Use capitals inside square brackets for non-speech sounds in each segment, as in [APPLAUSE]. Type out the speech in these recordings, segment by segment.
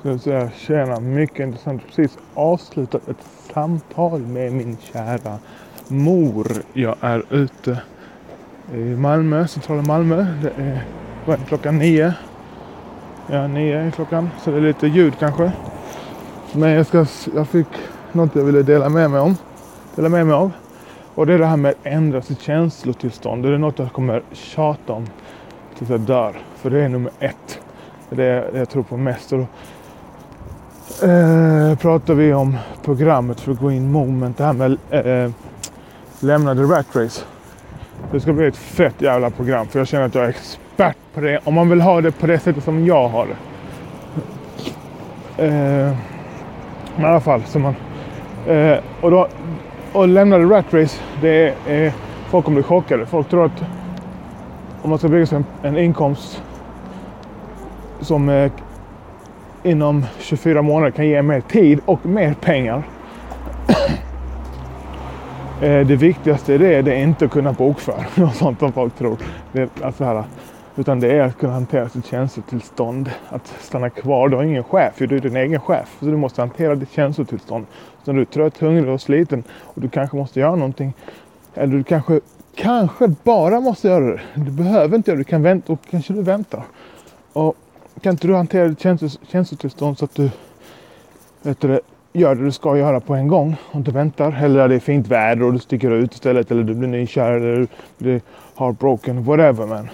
Ska säga tjena, mycket intressant. Precis avslutat ett samtal med min kära mor. Jag är ute i Malmö, centrala Malmö. Det är vad är det, klockan nio. Ja, nio är klockan. Så det är lite ljud kanske. Men jag, ska, jag fick något jag ville dela med mig om. Dela med mig av. Och det är det här med att ändra sitt känslotillstånd. Det är något jag kommer tjata om tills jag dör. För det är nummer ett. Det är det jag tror på mest. Och då, eh, pratar vi om programmet för Green Moment. Det här med eh, lämna the rat race. Det ska bli ett fett jävla program. För jag känner att jag är expert på det. Om man vill ha det på det sättet som jag har det. Eh, men i alla fall. Så man, eh, och då och lämna the rat race. Det är, eh, folk kommer bli chockade. Folk tror att om man ska bygga sig en, en inkomst som eh, inom 24 månader kan ge mer tid och mer pengar. [COUGHS] Eh, det viktigaste är det, det är inte att kunna bokföra [LAUGHS] något sånt som folk tror. Det, alltså här, utan det är att kunna hantera sitt känslotillstånd. Att stanna kvar. Du har ingen chef, du är din egen chef. Så du måste hantera ditt känslotillstånd. Så när du är trött, hungrig och sliten och du kanske måste göra någonting. Eller du kanske, kanske bara måste göra det. Du behöver inte göra det. Du kan vänta och kanske du väntar. Och kan inte du hantera ditt känslotillstånd så att du vet du, gör det du ska göra på en gång och inte väntar. Eller det är fint väder och du sticker ut istället. Eller du blir nykär eller du blir heartbroken. Whatever man.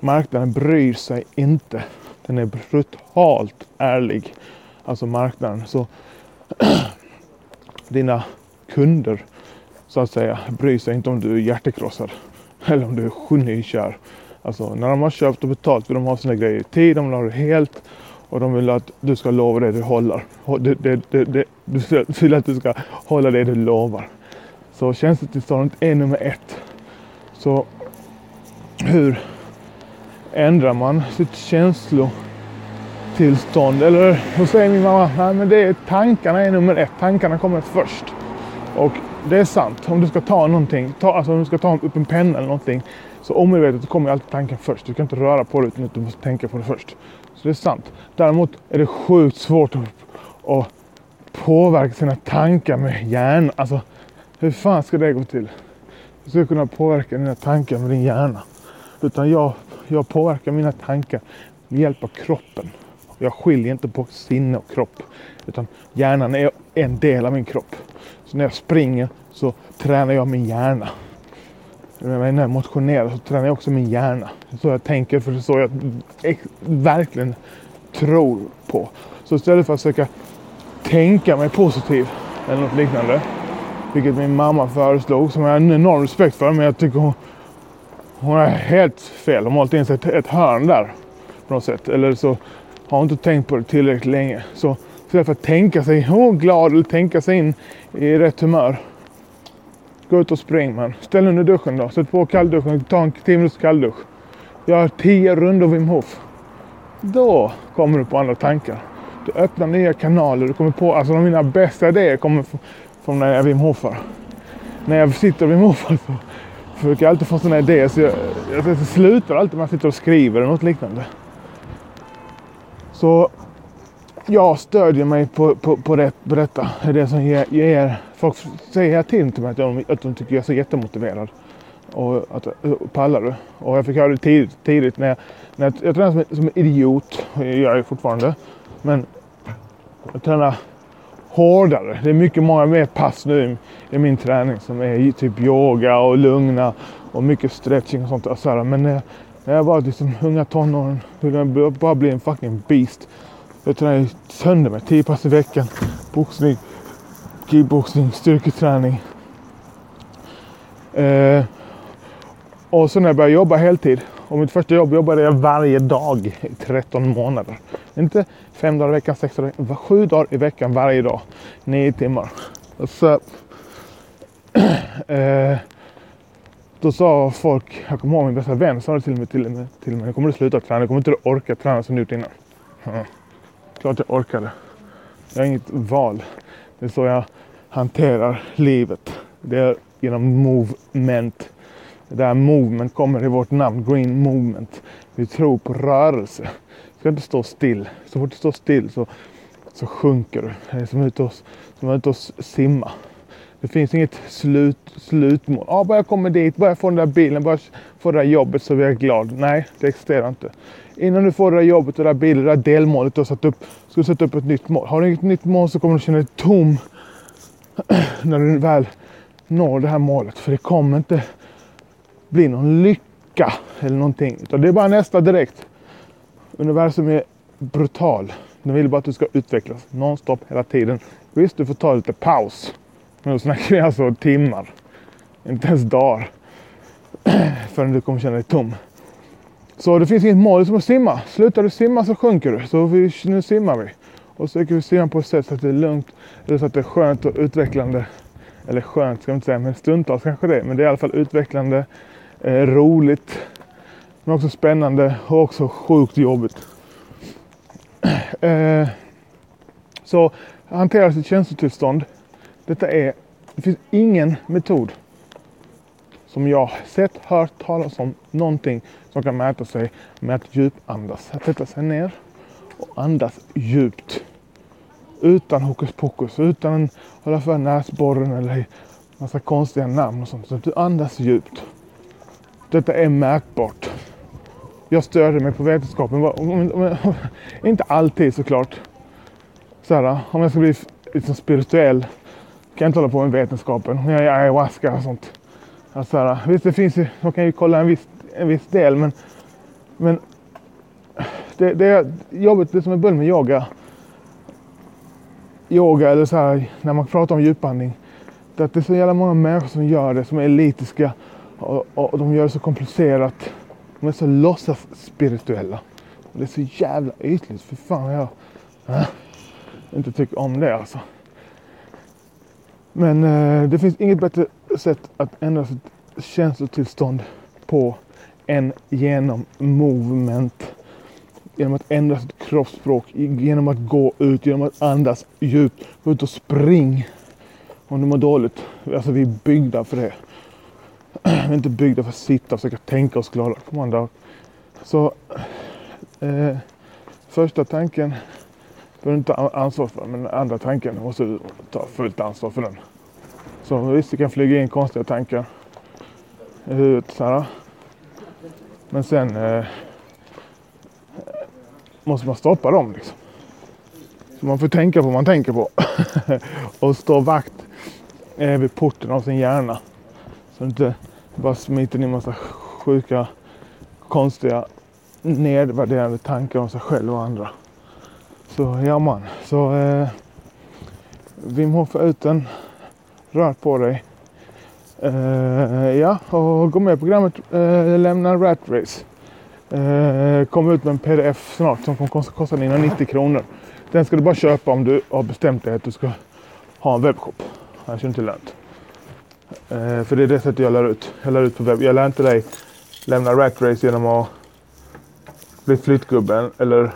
Marknaden bryr sig inte. Den är brutalt ärlig. Alltså marknaden. Så [CLEARS THROAT] dina kunder så att säga bryr sig inte om du är hjärtekrossad. Eller om du är nykär. Alltså när de har köpt och betalt vill de ha sina grejer i tid. De vill ha det helt. Och de vill att du ska lova det du håller. Du, du, du, du vill att du ska hålla det du lovar. Så tjänstetillståndet är nummer ett. Så hur ändrar man sitt känslotillstånd? Eller då säger min mamma, nej men det är tankarna är nummer ett. Tankarna kommer först. Och det är sant. Om du ska ta någonting, ta, alltså om du ska ta upp en penna eller någonting. Så omedvetet kommer alltid tanken först. Du kan inte röra på dig utan att du måste tänka på det först. Så det är sant. Däremot är det sjukt svårt att, att påverka sina tankar med hjärnan. Alltså hur fan ska det gå till? Du ska kunna påverka dina tankar med din hjärna. Utan jag jag påverkar mina tankar med hjälp av kroppen. Jag skiljer inte på sinne och kropp. Utan hjärnan är en del av min kropp. Så när jag springer så tränar jag min hjärna. När jag motionerar så tränar jag också min hjärna. Så jag tänker, för det är så jag verkligen tror på. Så istället för att försöka tänka mig positiv eller något liknande. Vilket min mamma föreslog, som jag har en enorm respekt för. Men jag tycker hon, hon har helt fel. Hon har målat in sig ett hörn där. På något sätt. Eller så har hon inte tänkt på det tillräckligt länge. Så istället för att tänka sig oh, glad eller tänka sig in i rätt humör. Gå ut och spring man. Ställ under duschen då. Sätt på kallduschen. Ta en 10 minuters kalldusch. Gör 10 rundor Wim Hof. Då kommer du på andra tankar. Du öppnar nya kanaler. Du kommer på, alltså de mina bästa idéer kommer från när jag Wim Hofar. När jag sitter och Wim Hofar så försöker jag alltid få sådana idéer så jag, jag, jag slutar alltid med att sitta och skriver eller något liknande. Så jag stödjer mig på, på, på, det, på detta. Det är det som ger, ger folk säger hela tiden till mig att de, att de tycker jag är så jättemotiverad. Och att pallar du? Och jag fick höra det tidigt, tidigt när jag, när jag, jag tränade som, som en idiot. Jag gör jag fortfarande. Men jag tränar hårdare. Det är mycket många mer pass nu i min träning som är typ yoga och lugna och mycket stretching och sånt. Och så Men när jag, när jag var liksom unga tonåren jag bara bli en fucking beast. Jag tränade sönder mig. tio pass i veckan. Boxning, kickboxning, styrketräning. Eh, och så när jag började jobba heltid och mitt första jobb jobbade jag varje dag i 13 månader. Inte fem dagar i veckan, sex dagar, i sju dagar i veckan varje dag. Nio timmar. Så, [CLEARS THROAT] eh, då sa folk, jag kommer ihåg min bästa vän sa det till mig, till, till mig, Nu kommer du sluta träna? Kommer inte du orka träna som du gjort innan? Ja. Klart jag orkade. Jag har inget val. Det är så jag hanterar livet. Det är genom movement det där movement kommer i vårt namn, Green Movement. Vi tror på rörelse. Du ska inte stå still. Så fort du står still så, så sjunker du. Det är som att ute och, som ute och simma. Det finns inget slut, slutmål. Ah, bara jag kommer dit, bara jag får den där bilen, bara jag får det där jobbet så blir jag glad. Nej, det existerar inte. Innan du får det där jobbet, det där bilen, det där delmålet du har satt upp, ska du sätta upp ett nytt mål. Har du inget nytt mål så kommer du känna dig tom [CLEARS THROAT] när du väl når det här målet. För det kommer inte bli någon lycka eller någonting. Utan det är bara nästa direkt. Universum är brutal. Den vill bara att du ska utvecklas nonstop hela tiden. Visst, du får ta lite paus. Men då snackar vi alltså timmar. Inte ens dagar. [CLEARS THROAT] Förrän du kommer känna dig tom. Så det finns inget mål som att simma. Slutar du simma så sjunker du. Så vi, nu simmar vi. Och så försöker vi simma på ett sätt så att det är lugnt. Eller så att det är skönt och utvecklande. Eller skönt ska man inte säga, men stundtals kanske det. Men det är i alla fall utvecklande, eh, roligt. Men också spännande och också sjukt jobbigt. [CLEARS THROAT] Eh, så hantera sitt känslotillstånd. Detta är, det finns ingen metod som jag sett, hört talas om någonting som kan mäta sig med att djupandas. Att sätta sig ner och andas djupt. Utan hokus pokus, utan att hålla för näsborren eller massa konstiga namn och sånt. Så att du andas djupt. Detta är mätbart. Jag stöder mig på vetenskapen. Inte alltid såklart. Så här, om jag ska bli liksom spirituell kan inte hålla på med vetenskapen. Om jag är ayahuasca och sånt. Alltså här, visst, det finns ju, man kan ju kolla en viss, en viss del men, men det, det är jobbigt, det som är bull med yoga. Yoga eller så här, när man pratar om djupandning. Det är att det är så jävla många människor som gör det, som är elitiska och, och de gör det så komplicerat. De är så låtsas spirituella. Och det är så jävla ytligt. För fan jag äh, inte tycker om det alltså. Men eh, det finns inget bättre sätt att ändra sitt känslotillstånd på än genom movement. Genom att ändra sitt kroppsspråk, genom att gå ut, genom att andas djupt. Gå ut och spring om du mår dåligt. Alltså vi är byggda för det. [CLEARS THROAT] Vi är inte byggda för att sitta och försöka tänka oss glada. Kom on dog. Så eh, första tanken behöver du inte ta ansvar för. Men andra tanken måste du ta fullt ansvar för den. Så visst, det kan flyga in konstiga tankar i huvudet så här. Men sen eh, måste man stoppa dem liksom. Så man får tänka på vad man tänker på. [LAUGHS] och stå vakt eh, vid porten av sin hjärna. Så inte bara smiter in en massa sjuka, konstiga, nedvärderande tankar om sig själv och andra. Så ja man, så eh, Wim Hof uten, rör på dig. Eh, ja, och gå med i programmet eh, Lämna Rat Race. Eh, kommer ut med en pdf snart som kommer kosta 90 kronor. Den ska du bara köpa om du har bestämt dig att du ska ha en webbshop. Annars är det inte lönt. Eh, för det är det sättet jag lär ut. Jag lär ut på webb. Jag lär inte dig lämna Rat Race genom att bli flyttgubben eller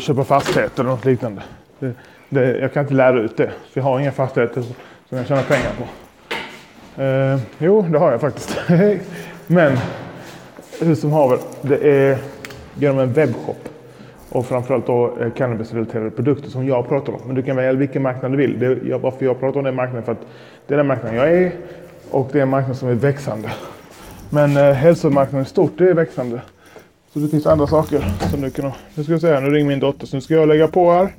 köpa fastigheter eller något liknande. Det, det, jag kan inte lära ut det. För jag har inga fastigheter som jag tjänar pengar på. Eh, jo, det har jag faktiskt. [LAUGHS] Men hur som haver, det är genom en webbshop. Och framförallt då eh, cannabisrelaterade produkter som jag pratar om. Men du kan välja vilken marknad du vill. Det, är, varför jag pratar om den marknaden för att det är den marknaden jag är och det är en marknad som är växande. Men eh, hälsomarknaden i stort, det är växande. Så det finns andra saker som du kan... Nu ska jag säga, nu ringer min dotter så nu ska jag lägga på här.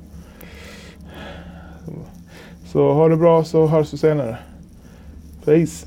Så ha det bra så hörs vi senare. Peace.